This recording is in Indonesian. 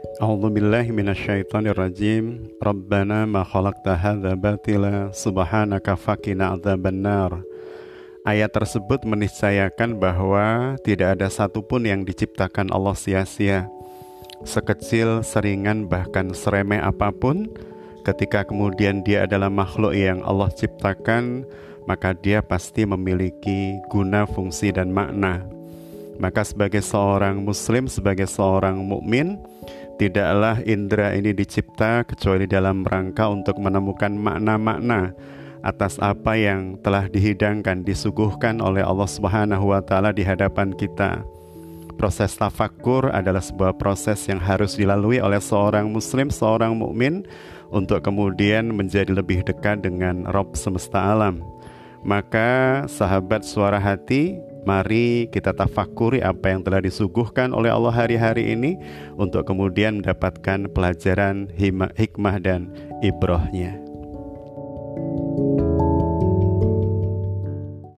A'udzu billahi minasyaitonir rajim. Rabbana ma khalaqta hadza batila subhanaka faqina adzabannar. Ayat tersebut meniscayakan bahwa tidak ada satupun yang diciptakan Allah sia-sia. Sekecil, seringan, bahkan seremeh apa pun, ketika kemudian dia adalah makhluk yang Allah ciptakan, maka dia pasti memiliki guna, fungsi, dan makna. Maka sebagai seorang muslim, sebagai seorang mukmin, Tidaklah indera ini dicipta kecuali dalam rangka untuk menemukan makna-makna atas apa yang telah dihidangkan, disuguhkan oleh Allah Subhanahu wa taala di hadapan kita. Proses tafakur adalah sebuah proses yang harus dilalui oleh seorang muslim, seorang mukmin untuk kemudian menjadi lebih dekat dengan Rob semesta alam. Maka sahabat suara hati Mari kita tafakuri apa yang telah disuguhkan oleh Allah hari-hari ini untuk kemudian mendapatkan pelajaran hikmah dan ibrohnya. thank you